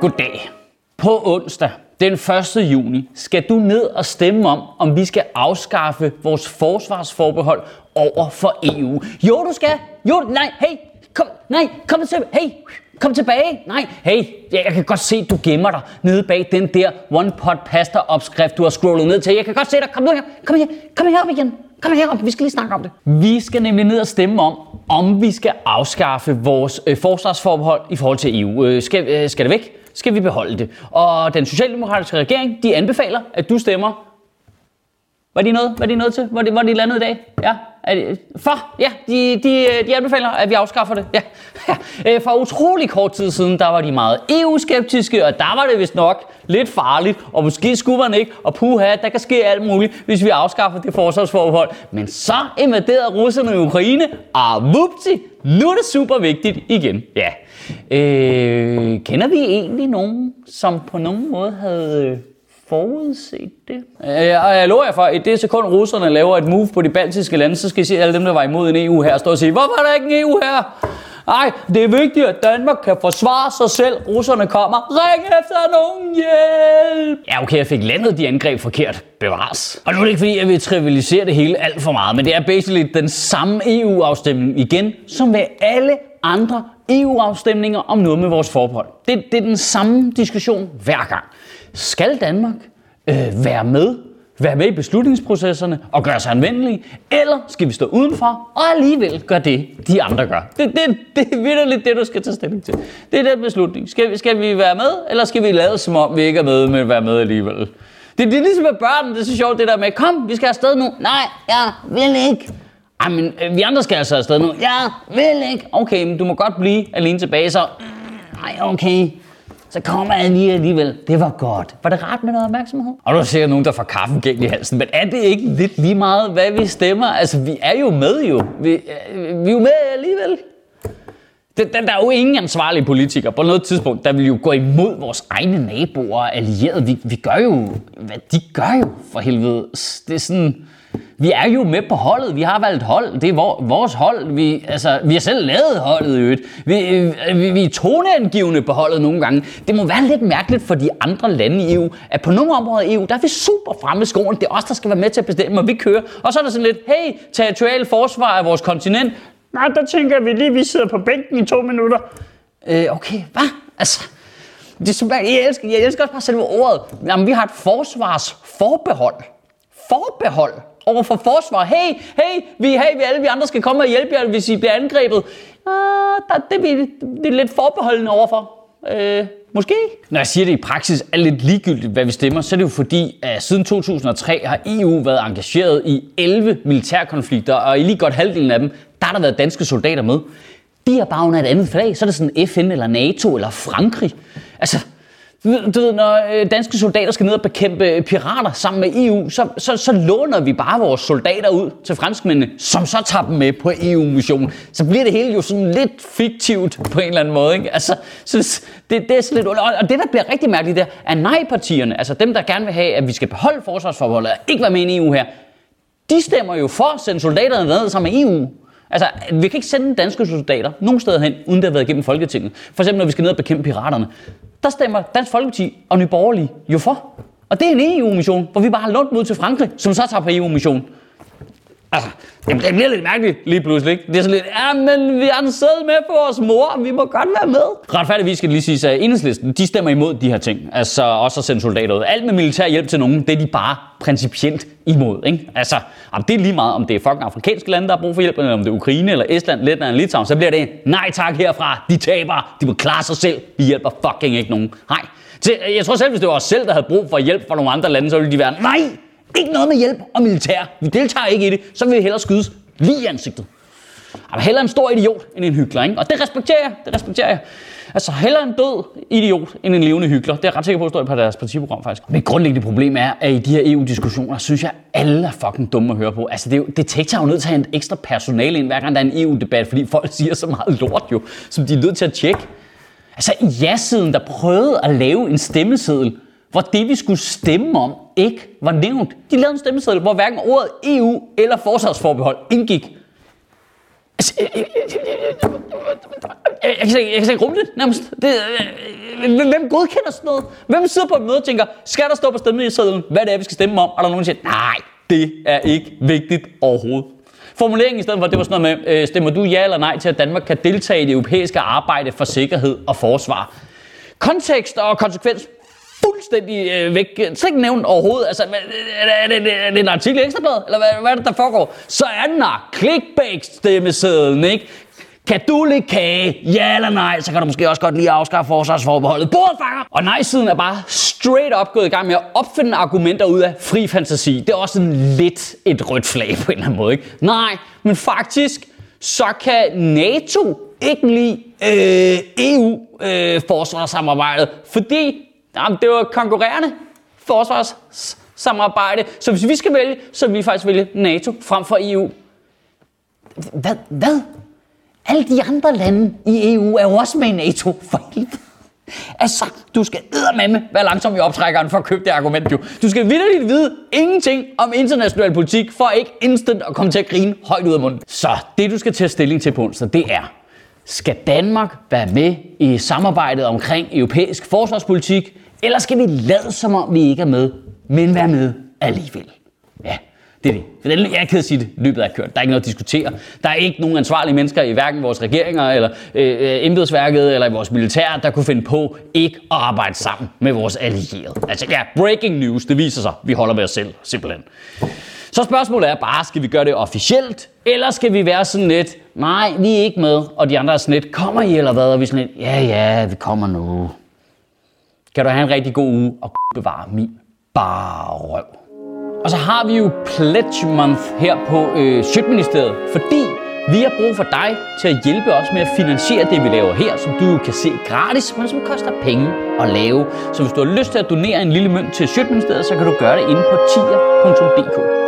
Goddag. På onsdag, den 1. juni, skal du ned og stemme om, om vi skal afskaffe vores forsvarsforbehold over for EU. Jo, du skal. Jo, nej, hey, kom, nej, kom til, hey, kom tilbage. Nej, hey, jeg kan godt se, du gemmer dig nede bag den der one pot pasta opskrift, du har scrollet ned til. Jeg kan godt se dig. Kom nu her, kom her, kom her op igen. Kom her op, vi skal lige snakke om det. Vi skal nemlig ned og stemme om, om vi skal afskaffe vores øh, forsvarsforbehold i forhold til EU. Øh, skal, øh, skal det væk? Skal vi beholde det? Og den socialdemokratiske regering, de anbefaler, at du stemmer var de noget? Var de noget til? Hvor de, hvor de landet i dag? Ja. Er de, for? Ja, de, de, de anbefaler, at vi afskaffer det. Ja. ja. Øh, for utrolig kort tid siden, der var de meget EU-skeptiske, og der var det vist nok lidt farligt, og måske skulle man ikke, og puha, der kan ske alt muligt, hvis vi afskaffer det forsvarsforhold. Men så invaderede russerne i Ukraine, og vupti, nu er det super vigtigt igen. Ja. Øh, kender vi egentlig nogen, som på nogen måde havde forudset det. Øh, og jeg lover jer for, at i det sekund russerne laver et move på de baltiske lande, så skal I se alle dem, der var imod en EU her, stå og sige, hvorfor er der ikke en EU her? Nej, det er vigtigt, at Danmark kan forsvare sig selv. Russerne kommer. Ring efter nogen hjælp! Ja, okay, jeg fik landet de angreb forkert. Bevares. Og nu er det ikke fordi, jeg vil trivialisere det hele alt for meget, men det er basically den samme EU-afstemning igen, som ved alle andre EU-afstemninger om noget med vores forbehold. Det, det er den samme diskussion hver gang. Skal Danmark øh, være med, være med i beslutningsprocesserne og gøre sig anvendelige, eller skal vi stå udenfor og alligevel gøre det, de andre gør? Det, det, det er virkelig det, du skal tage stilling til. Det er den beslutning. Skal, vi, skal vi være med, eller skal vi lade som om, vi ikke er med, men være med alligevel? Det, det er ligesom med børn, det er så sjovt det der med, kom, vi skal afsted nu. Nej, jeg vil ikke. Ej, men øh, vi andre skal altså afsted nu. Jeg vil ikke. Okay, men du må godt blive alene tilbage, så... Nej, okay så kommer jeg lige alligevel. Det var godt. Var det rart med noget opmærksomhed? Og nu ser jeg nogen, der får kaffen galt i halsen. Men er det ikke lidt lige meget, hvad vi stemmer? Altså, vi er jo med jo. Vi, øh, vi er jo med alligevel. Der, der er jo ingen ansvarlige politikere på noget tidspunkt, der vil jo gå imod vores egne naboer og allierede. Vi, vi gør jo, hvad de gør jo for helvede. Det er sådan, vi er jo med på holdet. Vi har valgt hold. Det er vores hold. Vi, altså, vi har selv lavet holdet i øvrigt. Vi, vi, vi er toneangivende på holdet nogle gange. Det må være lidt mærkeligt for de andre lande i EU, at på nogle områder i EU, der er vi super fremme i skolen. Det er os, der skal være med til at bestemme, og vi kører. Og så er der sådan lidt, hey, territorial forsvar af vores kontinent. Nej, der tænker vi lige, at vi sidder på bænken i to minutter. Øh, okay, hvad? Altså, det er super, jeg, elsker, jeg elsker også bare selve ordet. Jamen, vi har et forsvarsforbehold. Forbehold over for forsvar. Hey, hey, vi, hey, vi alle vi andre skal komme og hjælpe jer, hvis I bliver angrebet. Ah, der, det, det, det er lidt forbeholdende overfor. Øh, måske. Når jeg siger det i praksis er lidt ligegyldigt, hvad vi stemmer, så er det jo fordi, at siden 2003 har EU været engageret i 11 militærkonflikter, og i lige godt halvdelen af dem, der har der været danske soldater med. De er bare under et andet flag, så er det sådan FN eller NATO eller Frankrig. Altså, du ved, når øh, danske soldater skal ned og bekæmpe øh, pirater sammen med EU, så, så, så låner vi bare vores soldater ud til franskmændene, som så tager dem med på EU-missionen. Så bliver det hele jo sådan lidt fiktivt på en eller anden måde. Ikke? Altså, så det, det er sådan lidt Og det, der bliver rigtig mærkeligt, der er nej-partierne, altså dem, der gerne vil have, at vi skal beholde forsvarsforholdet og ikke være med i EU her, de stemmer jo for at sende soldaterne ned sammen med EU. Altså, vi kan ikke sende danske soldater nogen steder hen, uden det har været igennem Folketinget. For eksempel, når vi skal ned og bekæmpe piraterne. Der stemmer Dansk Folkeparti og Nye Borgerlige jo for. Og det er en EU-mission, hvor vi bare har lånt mod til Frankrig, som så tager på EU-mission. Altså, det, det bliver lidt mærkeligt lige pludselig, ikke? Det er sådan lidt, ja, men vi har den sæd med på vores mor, vi må godt være med. Retfærdigvis skal det lige sige, at enhedslisten, de stemmer imod de her ting. Altså også at sende soldater ud. Alt med militær hjælp til nogen, det er de bare principielt imod, ikke? Altså, om det er lige meget, om det er fucking afrikanske lande, der har brug for hjælp, eller om det er Ukraine, eller Estland, Letland eller Litauen, så bliver det nej tak herfra. De taber, de må klare sig selv. Vi hjælper fucking ikke nogen. Nej. Jeg tror selv, hvis det var os selv, der havde brug for hjælp fra nogle andre lande, så ville de være, nej, ikke noget med hjælp og militær. Vi deltager ikke i det. Så vil vi hellere skydes lige i ansigtet. Jeg hellere en stor idiot end en hyggelig, ikke? Og det respekterer jeg. Det respekterer jeg. Altså hellere en død idiot end en levende hyggelig. Det er jeg ret sikker på, at står på deres partiprogram faktisk. Men grundlæggende problem er, at i de her EU-diskussioner, synes jeg, alle er fucking dumme at høre på. Altså det, er jo, det er jo nødt til at have en ekstra personale ind, hver gang der er en EU-debat, fordi folk siger så meget lort jo, som de er nødt til at tjekke. Altså ja-siden, der prøvede at lave en stemmeseddel, hvor det, vi skulle stemme om, ikke var nævnt. De lavede en stemmeseddel, hvor hverken ordet EU eller forsvarsforbehold indgik. Altså, jeg, jeg, kan, ikke- jeg kan ikke rumme det nærmest. Det, øh, hvem godkender sådan noget? Hvem sidder på et møde og tænker, skal der stå på stemmesedlen, hvad det er, vi skal stemme om? Og der er nogen, der siger, nej, det er ikke vigtigt overhovedet. Formuleringen i stedet for, det var sådan noget med, øh, stemmer du ja eller nej til, at Danmark kan deltage i det europæiske arbejde for sikkerhed og forsvar? Kontekst og konsekvens fuldstændig øh, væk. Slet ikke nævnt overhovedet. Altså, er, det, er, det, er det en artikel i Ekstrabladet? Eller hvad, hvad er det, der foregår? Så er den her clickbait-stemmesedlen, ikke? Kan du lide kage? Ja eller nej? Så kan du måske også godt lige afskaffe forsvarsforbeholdet. Bordefanger! Og nej-siden er bare straight up gået i gang med at opfinde argumenter ud af fri fantasi. Det er også sådan lidt et rødt flag på en eller anden måde, ikke? Nej, men faktisk, så kan NATO ikke lide øh, EU-forsvarssamarbejdet, øh, fordi jamen, det var konkurrerende forsvarssamarbejde. Så hvis vi skal vælge, så vil vi faktisk vælge NATO frem for EU. Hvad? Hvad? Alle de andre lande i EU er jo også med i NATO, for helvede. Altså, du skal eddermame være langsom i optrækkeren for at købe det argument, jo. Du skal vidderligt vide ingenting om international politik, for ikke instant at komme til at grine højt ud af munden. Så det, du skal tage stilling til på onsdag, det er, skal Danmark være med i samarbejdet omkring europæisk forsvarspolitik, eller skal vi lade som om, vi ikke er med, men være med alligevel? Ja, det er det. Jeg er ked af at sige det. Løbet er kørt. Der er ikke noget at diskutere. Der er ikke nogen ansvarlige mennesker i hverken vores regeringer, eller øh, øh embedsværket, eller i vores militær, der kunne finde på ikke at arbejde sammen med vores allierede. Altså ja, breaking news. Det viser sig. Vi holder med os selv, simpelthen. Så spørgsmålet er bare, skal vi gøre det officielt, eller skal vi være sådan lidt, nej, vi er ikke med, og de andre er sådan lidt, kommer I eller hvad? Og vi er sådan lidt, ja, ja, vi kommer nu. Kan du have en rigtig god uge, og bevare min bare røv. Og så har vi jo Pledge Month her på øh, Sjøtministeriet, fordi vi har brug for dig til at hjælpe os med at finansiere det, vi laver her, som du kan se gratis, men som koster penge at lave. Så hvis du har lyst til at donere en lille mønt til Sjøtministeriet, så kan du gøre det inde på tier.dk.